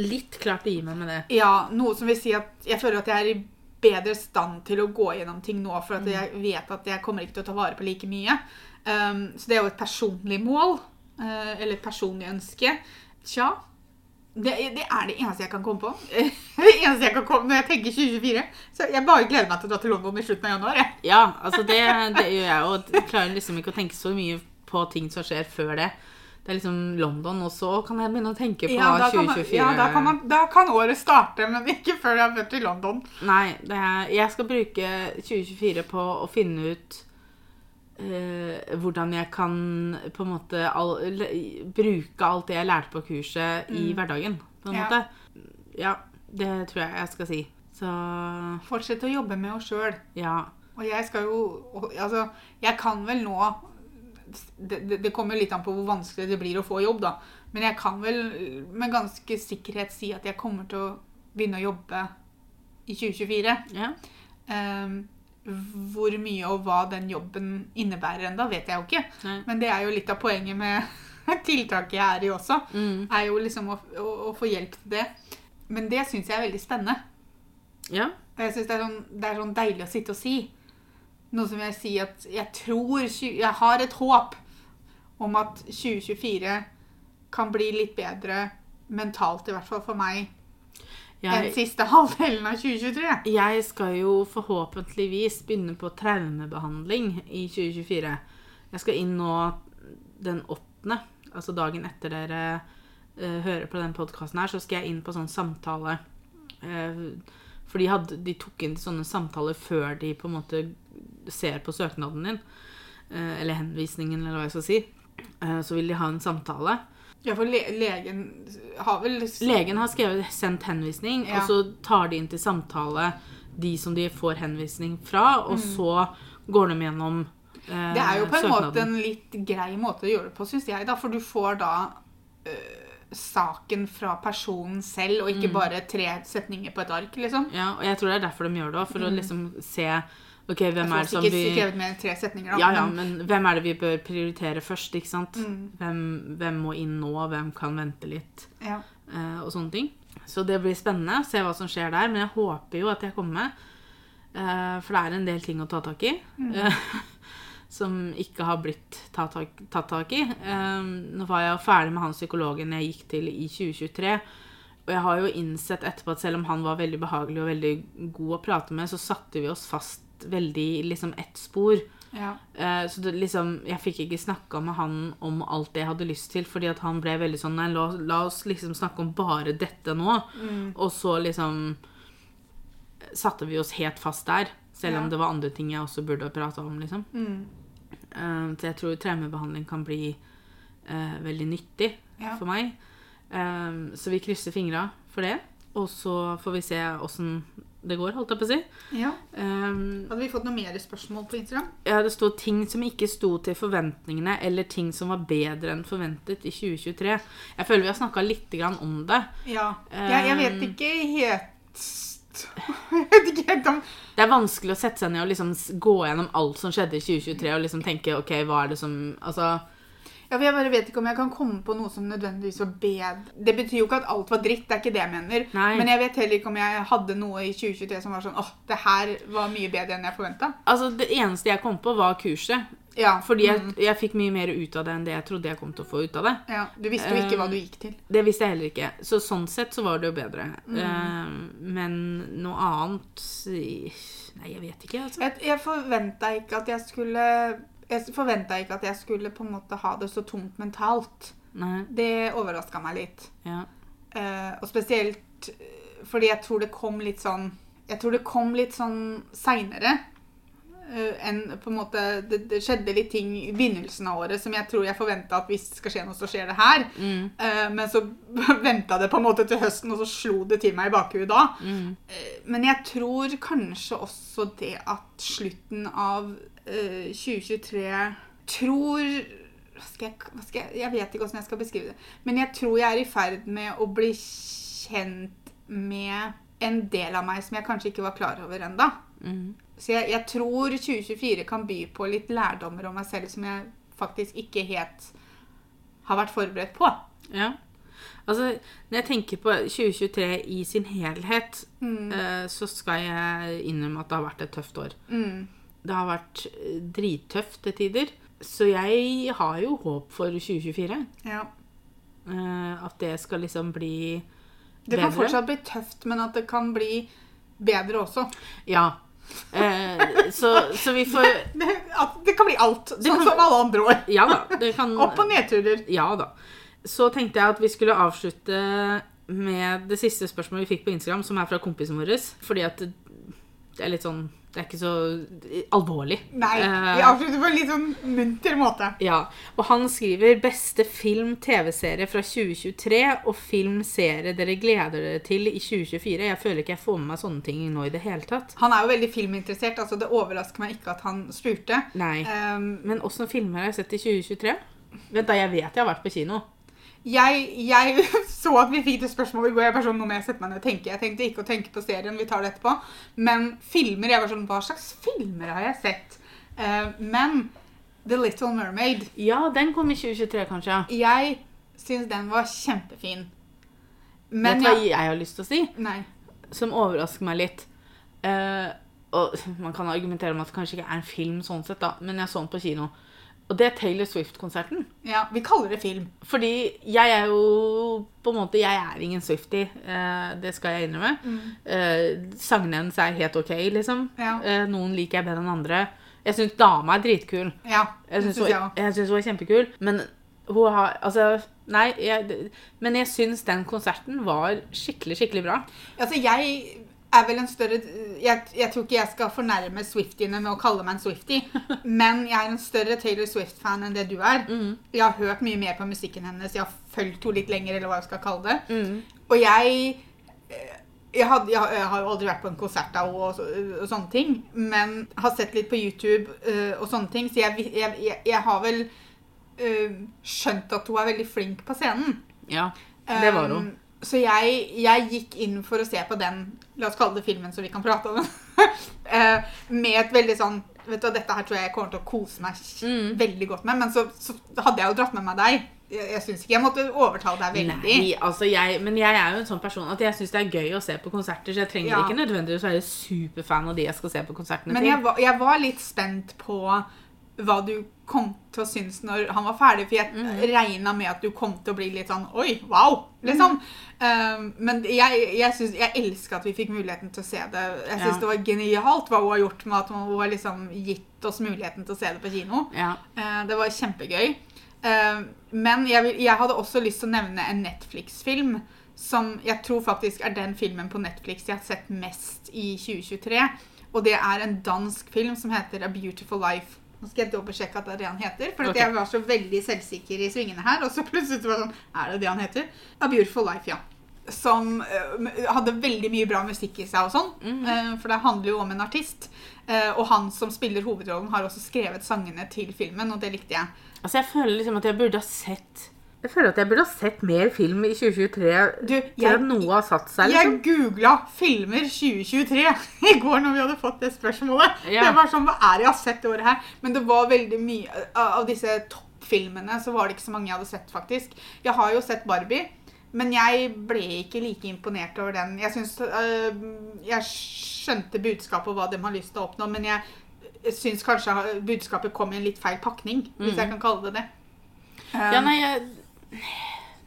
litt klart å gi meg med det. Ja, Noe som vil si at jeg føler at jeg er i bedre stand til å gå gjennom ting nå, for at jeg vet at jeg kommer ikke til å ta vare på like mye. Um, så det er jo et personlig mål, Uh, eller et personlig ønske. Tja. Det, det er det eneste jeg kan komme på. [laughs] det eneste jeg kan komme når jeg tenker 2024. Så jeg bare gleder meg til å dra til London i slutten av januar. Jeg. Ja, altså det, det gjør jeg, jeg klarer liksom ikke å tenke så mye på ting som skjer før det. Det er liksom London, og så kan jeg begynne å tenke på Ja, da kan, man, 2024. ja da, kan man, da kan året starte, men ikke før jeg har vært i London. Nei, det er, jeg skal bruke 2024 på å finne ut eh, hvordan jeg kan på en måte all, bruke alt det jeg lærte på kurset i hverdagen. På en Mm. Ja. måte. Ja, det tror jeg jeg skal si. Så Fortsette å jobbe med oss sjøl. ja. Og jeg skal jo Altså, jeg kan vel nå det, det, kommer litt an på hvor vanskelig det blir å få jobb, da. Men jeg kan vel med ganske sikkerhet si at jeg kommer til å begynne å jobbe i 2024. ja. Um, hvor mye og hva den jobben innebærer ennå, vet jeg jo ikke. Nei. Men det er jo litt av poenget med [laughs] tiltaket jeg er i også. Mm. Er jo liksom å, å, å få hjelp til det. Men det syns jeg er veldig spennende. ja. Jeg syns det, sånn, det er sånn deilig å sitte og si. Noe som jeg sier at jeg tror Jeg har et håp om at 2024 kan bli litt bedre mentalt, i hvert fall for meg, enn siste [laughs] halvdelen av 2023. jeg skal jo forhåpentligvis begynne på traumebehandling i 2024. Jeg skal inn nå den åttende, altså dagen etter dere uh, hører på den podkasten her, så skal jeg inn på sånn samtale. Uh, for de, hadde, de tok inn sånne samtaler før de på en måte ser på søknaden din. eh, eller henvisningen, eller hva jeg skal si. Eh, så vil de ha en samtale. Ja, for le legen har vel Legen har skrevet 'sendt henvisning', Ja. og så tar de inn til samtale de som de får henvisning fra, og så går de gjennom eh, Mm. Det er jo på en søknaden. måte en litt grei måte å gjøre det på, syns jeg. da, For du får da øh, saken fra personen selv, og Mm. ikke bare tre setninger på et ark, liksom. Ja, og jeg tror det er derfor de gjør det òg, for å liksom se Ok, hvem er det som vi skrevet mer enn tre setninger. Da, Ja, ja, men- men hvem er det vi bør prioritere først, ikke sant? Mm. Hvem, hvem må inn nå, hvem kan vente litt, ja. eh, og sånne ting. Så det blir spennende å se hva som skjer der, men jeg håper jo at jeg kommer med. Eh, for det er en del ting å ta tak i. eh, [laughs] som ikke har blitt tatt tak, tatt tak i. Eh, nå var jeg jo ferdig med han psykologen jeg gikk til i 2023. Og jeg har jo innsett etterpå at selv om han var veldig behagelig og veldig god å prate med, så satte vi oss fast veldig liksom ett spor. Ja. Uh, så det, liksom, jeg fikk ikke snakka med han om alt det jeg hadde lyst til, fordi at han ble veldig sånn Nei, la, la oss liksom snakke om bare dette nå. Og så liksom satte vi oss helt fast der. Selv om det var andre ting jeg også burde prata om, liksom. Mm. Uh, så jeg tror traumebehandling kan bli uh, veldig nyttig Ja. for meg. Så vi krysser fingra for det. Og så får vi se åssen det går, holdt jeg på å si. ja. Um, Hadde vi fått noe mer spørsmål på Instagram? ja, det sto ting som ikke sto til forventningene, eller ting som var bedre enn forventet i 2023. Jeg føler vi har snakka litt grann om det. Ja. Jeg, jeg vet Um, ikke helt [laughs] Jeg vet ikke helt om Det er vanskelig å sette seg ned og liksom gå gjennom alt som skjedde i 2023, og liksom tenke OK, hva er det som Altså Ja, for Jeg bare vet ikke om jeg kan komme på noe som nødvendigvis var bedre. Det betyr jo ikke at alt var dritt, det er ikke det jeg mener. Nei. Men jeg vet heller ikke om jeg hadde noe i 2023 som var sånn åh, det her var mye bedre enn jeg forventa. Altså, det eneste jeg kom på, var kurset. Ja, Fordi jeg, mm, jeg fikk mye mer ut av det enn det jeg trodde jeg kom til å få ut av det. ja, Du visste jo ikke hva du gikk til. Det visste jeg heller ikke. Så sånn sett så var det jo bedre. Mm. Eh, men noe annet Nei, jeg vet ikke, altså. Jeg, jeg forventa ikke at jeg skulle Jeg forventa ikke at jeg skulle på en måte ha det så tungt mentalt. Nei, Det overraska meg litt. ja. Uh, og spesielt eh, fordi jeg tror det kom litt sånn Jeg tror det kom litt sånn seinere. enn på en måte det, det skjedde litt ting i begynnelsen av året som jeg tror jeg forventa at hvis det skal skje noe, så skjer det her. Mm, Uh, men så [laughs] venta det på en måte til høsten, og så slo det til meg i bakhuet da. mm, Men jeg tror kanskje også det at slutten av eh, 2023 Tror hva skal jeg, skal jeg, jeg vet ikke hvordan jeg skal beskrive det. Men jeg tror jeg er i ferd med å bli kjent med en del av meg som jeg kanskje ikke var klar over enda. mm. Så jeg, jeg tror 2024 kan by på litt lærdommer om meg selv som jeg faktisk ikke helt har vært forberedt på. Ja. Altså, når jeg tenker på 2023 i sin helhet, Mm. eh, så skal jeg innrømme at det har vært et tøft år. Mm. Det har vært eh, drittøft til tider. Så jeg har jo håp for 2024. Ja. Eh, at det skal liksom bli bedre. Det kan fortsatt bli tøft, men at det kan bli bedre også. Ja. Eh, så, så vi får [laughs] Det, det, det kan bli alt, sånn kan- som alle andre år. Ja da. Det kan [laughs] Opp- og nedturer. Ja da. Så tenkte jeg at vi skulle avslutte med det siste spørsmålet vi fikk på Instagram, som er fra kompisen vår. Fordi at det er litt sånn Det er ikke så alvorlig. Nei, Eh, vi avslutter på en litt sånn munter måte. Ja, og han skriver 'Beste film-TV-serie fra 2023' og film-serie dere gleder dere til i 2024. Jeg føler ikke jeg får med meg sånne ting nå i det hele tatt. Han er jo veldig filminteressert, altså det overrasker meg ikke at han spurte. Nei. Um, Men åssen filmer har jeg sett i 2023? Vent da, jeg vet jeg har vært på kino. Jeg, jeg [laughs] så at vi fikk det spørsmålet i går. Jeg bare sånn, nå må jeg sette meg ned og tenke. Jeg tenkte ikke å tenke på serien, vi tar det etterpå. Men filmer, jeg var sånn, hva slags filmer har jeg sett? Uh, men The Little Mermaid, Ja, den kom i 2023, kanskje. jeg syns den var kjempefin. vet du hva jeg har lyst til å si? Nei. Som overrasker meg litt. Uh, og man kan argumentere om at det kanskje ikke er en film sånn sett, da, men jeg så den på kino. Og det er Taylor Swift-konserten. Ja, vi kaller det film. Fordi jeg er jo på en måte, Jeg er ingen Swifty. eh, det skal jeg innrømme. Eh, sangene hennes er helt ok, liksom. Ja. Eh, noen liker jeg bedre enn andre. Jeg syns dama er dritkul. Ja, Jeg syns synes hun, hun er kjempekul. Men hun har Altså, nei. Jeg, men jeg syns den konserten var skikkelig, skikkelig bra. Altså, jeg er vel en større jeg, jeg tror ikke jeg skal fornærme Swiftiene med å kalle meg en Swiftie, [laughs] men jeg er en større Taylor Swift-fan enn det du er. Jeg har hørt mye mer på musikken hennes. Jeg har fulgt henne litt lenger, eller hva jeg skal kalle det. Og jeg eh, jeg, had, jeg, har- jeg har jo aldri vært på en konsert av henne og, og sånne ting, men har sett litt på YouTube uh, og sånne ting, så jeg, jeg har vel uh, skjønt at hun er veldig flink på scenen. Ja, det var hun. Um, så jeg, jeg gikk inn for å se på den, la oss kalle det filmen så vi kan prate om den, [laughs] eh, med et veldig sånn Vet du, Dette her tror jeg jeg kommer til å kose meg Mm. veldig godt med. Men så, så hadde jeg jo dratt med meg deg. Jeg, jeg syns ikke jeg måtte overtale deg veldig. Nei, altså jeg, men jeg er jo en sånn person at jeg syns det er gøy å se på konserter, så jeg trenger Ja. ikke nødvendigvis være superfan av de jeg skal se på konsertene Men til. jeg var, jeg var litt spent på hva du kom til å synes når han var ferdig, for jeg mm. regna med at du kom til å bli litt sånn Oi, wow! Liksom. Mm. Um, men jeg, jeg, synes, jeg elsker at vi fikk muligheten til å se det. Jeg syns Ja. det var genialt hva hun har gjort med at hun har liksom gitt oss muligheten til å se det på kino. Ja. Uh, Det var kjempegøy. Uh, Men jeg, vil, jeg hadde også lyst til å nevne en Netflix-film som jeg tror faktisk er den filmen på Netflix jeg har sett mest i 2023. Og det er en dansk film som heter A Beautiful Life. Nå skal jeg dobbeltsjekke at det er det han heter, for okay. Jeg var så veldig selvsikker i svingene her. Og så plutselig var det sånn Er det det han heter? A Beautiful Life, ja. Som uh, hadde veldig mye bra musikk i seg og sånn. Mm -hmm. uh, for det handler jo om en artist. Uh, og han som spiller hovedrollen, har også skrevet sangene til filmen, og det likte jeg. Altså, jeg føler liksom at jeg burde ha sett Jeg føler at jeg burde ha sett mer film i 2023 Du, til at noe har satt seg, Jeg liksom. googla 'filmer 2023' [laughs] i går når vi hadde fått det spørsmålet. Ja. Det var sånn, Hva er det jeg har sett i året her? Men det var veldig mye av disse toppfilmene så var det ikke så mange jeg hadde sett, faktisk. Jeg har jo sett Barbie, men jeg ble ikke like imponert over den. Jeg synes, øh, Jeg skjønte budskapet og hva de har lyst til å oppnå, men jeg syns kanskje budskapet kom i en litt feil pakning, hvis jeg kan kalle det det. Ja, Um, nei, jeg,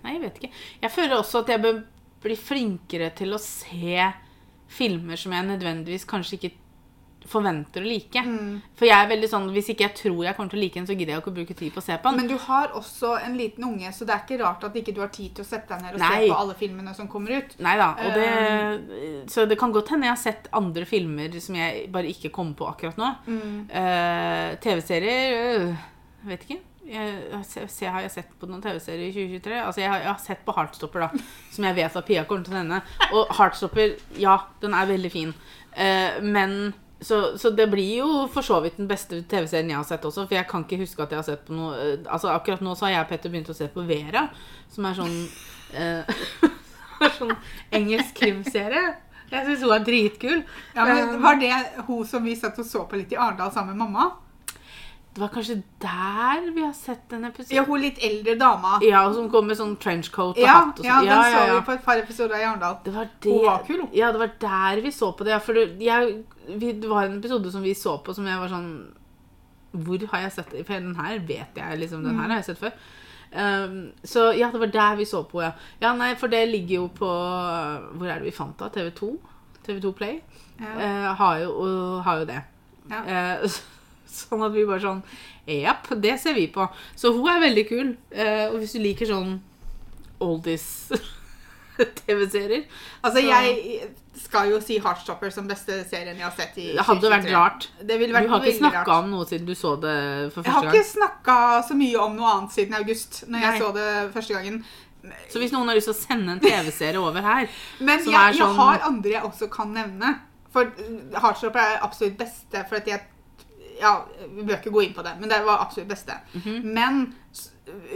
nei, jeg vet ikke. Jeg føler også at jeg bør bli flinkere til å se filmer som jeg nødvendigvis kanskje ikke forventer å like. mm. For jeg er veldig sånn, Hvis ikke jeg tror jeg kommer til å like den, så gidder jeg ikke å bruke tid på å se på den. Men du har også en liten unge, så det er ikke rart at ikke du har tid til å sette deg ned og Nei. se på alle filmene som kommer ut. Nei da. Det, Um, så det kan godt hende jeg har sett andre filmer som jeg bare ikke kommer på akkurat nå. Mm. Uh, TV-serier uh, Vet ikke. Jeg, se- har jeg sett på noen TV-serier i 2023? Altså, jeg har, jeg har sett på Heartstopper, da. Som jeg vet at Pia kommer til å nevne. Og Heartstopper, ja, den er veldig fin. Eh, men så, så det blir jo for så vidt den beste TV-serien jeg har sett også. For jeg kan ikke huske at jeg har sett på noe eh, Altså Akkurat nå så har jeg og Petter begynt å se på Vera, som er sånn eh, [laughs] Sånn engelsk krimserie. Jeg syns hun er dritkul. Ja, men Um, Var det hun som vi satt og så på litt i Arendal sammen med mamma? Det var kanskje der vi har sett en episode? Ja, hun litt eldre dama. Ja, som kom med sånn trenchcoat og Ja, hatt og ja, sånn. den så vi på et par episoder i Arendal. Det var det. Hun var kul. Ja, det var der vi så på det. Ja, for det, jeg, vi, det var en episode som vi så på som jeg var sånn Hvor har jeg sett det? For den her vet jeg liksom. Den her har jeg sett før. Um, så ja, det var der vi så på, ja. Ja, nei, for det ligger jo på Hvor er det vi fant det? TV2? TV2 Play Ja. uh, har, jo, uh, har jo det. Ja. Eh, [laughs] [laughs] sånn at vi bare sånn Japp, det ser vi på. Så hun er veldig kul. Eh, og hvis du liker sånn oldies-TV-serier [laughs] Altså, Så- jeg skal jo si Heartstopper som beste serien jeg har sett i Det hadde vært rart. Det ville Du har ikke snakka om noe siden du så det for Jeg har første ikke gang. snakka så mye om noe annet siden august, når jeg Nei. så det første gangen. Så hvis noen har lyst til å sende en TV-serie over her [laughs] Men jeg, jeg sånn- har andre jeg også kan nevne. For uh, Heartstopper er absolutt beste, for at jeg Ja, vi bør ikke gå inn på det, men det var absolutt beste. Mhm. Men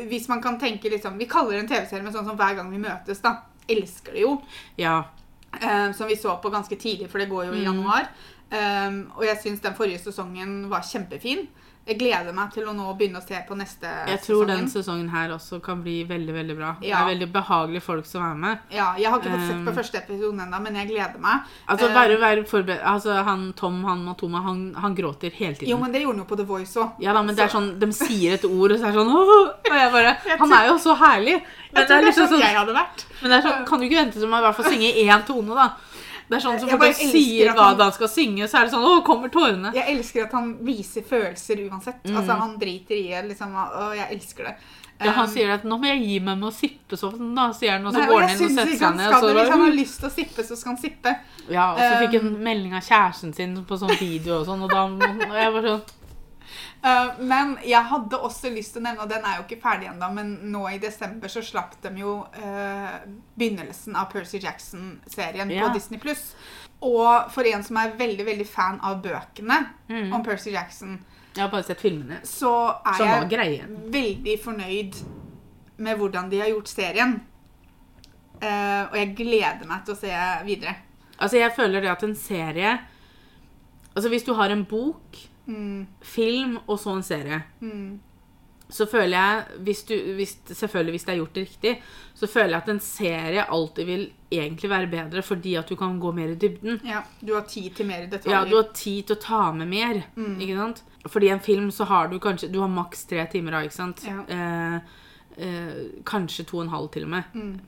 hvis man kan tenke liksom Vi kaller det en TV-serie, men sånn som hver gang vi møtes, da. Elsker det jo. Ja. eh, som vi så på ganske tidlig, for det går jo i Mm. januar. Um, og jeg syns den forrige sesongen var kjempefin. Jeg gleder meg til å nå begynne å se på neste Jeg tror sesongen. den sesongen her også kan bli veldig, veldig bra. Ja. Det er veldig behagelige folk som er med. Ja, Jeg har ikke fått sett på Um, første episode ennå, men jeg gleder meg. Altså, Eh, bare være forberedt Altså, han Tom, han Matoma, han, han gråter hele tiden. Jo, men det gjorde han jo på The Voice òg. Ja da, men det er sånn, De sier et ord, og så er det sånn Åh! Og jeg bare [laughs] Jeg Han er jo så herlig! Men Jeg det tror er det er liksom sånn jeg hadde vært. Men det er sånn, kan du ikke vente til man i hvert fall synger én tone, da? Det er sånn som elsker sier hva han- han skal synge, så er det sånn Å, kommer tårene? Jeg elsker at han viser følelser uansett. Mm. Altså, Han driter i det. liksom, og jeg elsker det. Ja, han Um, sier at 'nå må jeg gi meg med å sippe sånn', da, sier han, og så går han inn og setter seg ned. Hvis bare, han har lyst til å sippe, så skal han sippe. ja, og så fikk han Um, melding av kjæresten sin på sånn video og sånn, og da og jeg bare sånn Uh, men jeg hadde også lyst til å nevne, og den er jo ikke ferdig ennå, men nå i desember så slapp de jo uh, begynnelsen av Percy Jackson-serien Ja. på Disney Pluss. Og for en som er veldig veldig fan av bøkene mm. om Percy Jackson, Jeg har bare sett filmene. så er Som jeg greien. veldig fornøyd med hvordan de har gjort serien. Uh, og jeg gleder meg til å se videre. Altså, jeg føler det at en serie Altså, hvis du har en bok, Mm, film og så en serie, mm, så føler jeg, hvis du, hvis, selvfølgelig hvis det er gjort riktig, så føler jeg at en serie alltid vil egentlig være bedre fordi at du kan gå mer i dybden. Ja, Du har tid til mer detaljer. Ja, du har tid til å ta med mer, ikke sant? Fordi i en film så har du kanskje Du har maks tre timer av, ikke sant? Ja. Eh, eh, kanskje to og en halv til og med. Mm.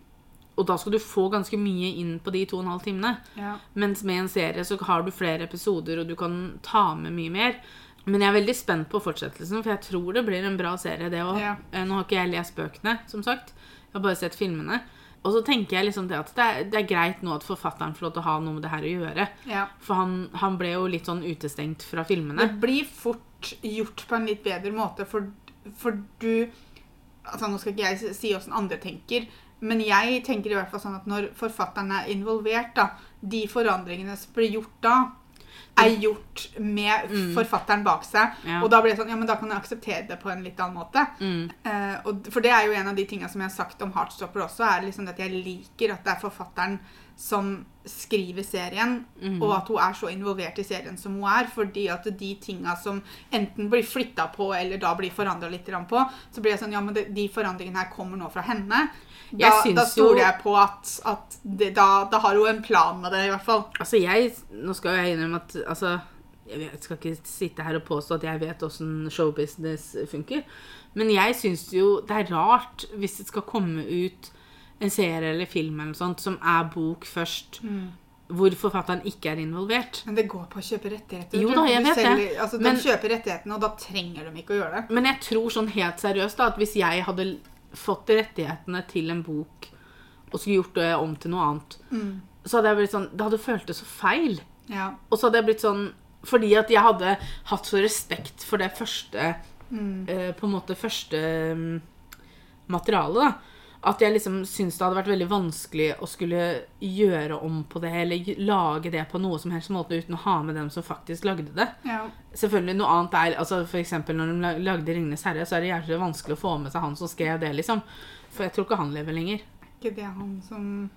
Og da skal du få ganske mye inn på de to og en halv timene. Ja. Mens med en serie så har du flere episoder, og du kan ta med mye mer. Men jeg er veldig spent på fortsettelsen, for jeg tror det blir en bra serie, det òg. Ja. Nå har ikke jeg lest bøkene, som sagt. Jeg har bare sett filmene. Og så tenker jeg liksom det at det er, det er greit nå at forfatteren får lov til å ha noe med det her å gjøre. ja. For han, han ble jo litt sånn utestengt fra filmene. Det blir fort gjort på en litt bedre måte, for, for du altså Nå skal ikke jeg si åssen andre tenker, men jeg tenker i hvert fall sånn at når forfatteren er involvert, da, de forandringene som blir gjort da, er gjort med forfatteren bak seg. Ja. Og da blir det sånn, ja, men da kan jeg akseptere det på en litt annen måte. Mm. Eh, og, for det er jo en av de tingene som jeg har sagt om Heartstopper også, er liksom at jeg liker at det er forfatteren som skriver serien, og at hun er så involvert i serien som hun er. Fordi at de tinga som enten blir flytta på, eller da blir forandra litt på, så blir det sånn Ja, men de forandringene her kommer nå fra henne. Da, da stoler jeg på at, at det, da, da har hun en plan med det, i hvert fall. Altså, jeg Nå skal jo jeg innrømme at altså, Jeg skal ikke sitte her og påstå at jeg vet åssen showbusiness funker. Men jeg syns jo det er rart hvis det skal komme ut en serie eller film eller noe sånt som er bok først, hvor forfatteren ikke er involvert. Men det går på å kjøpe rettigheter. Jo da, jeg vet vet det. Altså, de Men- kjøper rettighetene, og da trenger de ikke å gjøre det. Men jeg tror sånn helt seriøst da, at hvis jeg hadde fått rettighetene til en bok og skulle gjort det om til noe annet, så hadde jeg blitt sånn Det hadde føltes så feil. Ja. Og så hadde jeg blitt sånn Fordi at jeg hadde hatt så respekt for det første eh, På en måte første um, materialet, da. At jeg liksom syns det hadde vært veldig vanskelig å skulle gjøre om på det, eller lage det på noe som helst måte uten å ha med dem som faktisk lagde det. ja. Selvfølgelig noe annet er altså For eksempel når de lagde 'Ringenes herre', så er det jævlig vanskelig å få med seg han som skrev det, liksom. For jeg tror ikke han lever lenger. ikke det han som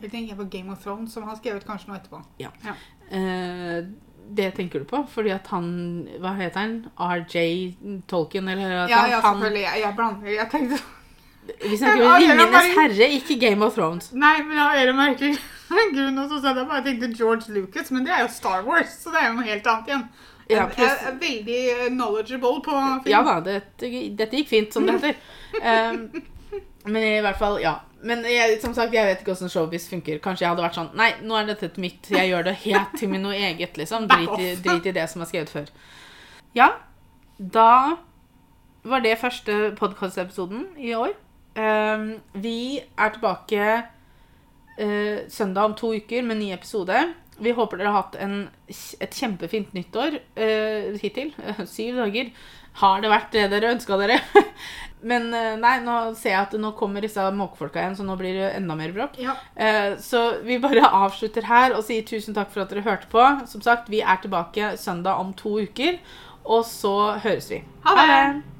Jeg tenker på Game of Thrones, som han skrev ut kanskje noe etterpå. Ja. Ja. Eh, det tenker du på? Fordi at han Hva heter han? RJ Tolkien, eller Ja, ja, han, selvfølgelig. Jeg, jeg blander. Jeg tenkte Vi snakker om Ringenes herre, ikke Game of Thrones. Nei, men av en merkelig Gud, nå så jeg bare tenkte George Lucas, men det er jo Star Wars, så det er jo noe helt annet igjen. Ja, jeg, er veldig knowledgeable på film. Ja da, dette, dette gikk fint, som det heter. Um, [laughs] men i hvert fall, ja. Men jeg, som sagt, jeg vet ikke hvordan showbiz funker. Kanskje jeg hadde vært sånn Nei, nå er dette mitt. Jeg gjør det helt til min noe eget, liksom. [laughs] Drit i, drit i det som er skrevet før. Ja, da var det første podkastepisoden i år. Um, vi er tilbake uh, søndag om to uker med ny episode. Vi håper dere har hatt en, et kjempefint nyttår uh, hittil. [laughs] Syv dager. Har det vært det dere ønska dere? [laughs] Men eh, nei, nå ser jeg at nå kommer disse måkefolka igjen, så nå blir det enda mer bråk. Ja. Så vi bare [laughs] avslutter her og sier tusen takk for at dere hørte på. Som sagt, vi er tilbake søndag om to uker, og så høres vi. Ha det!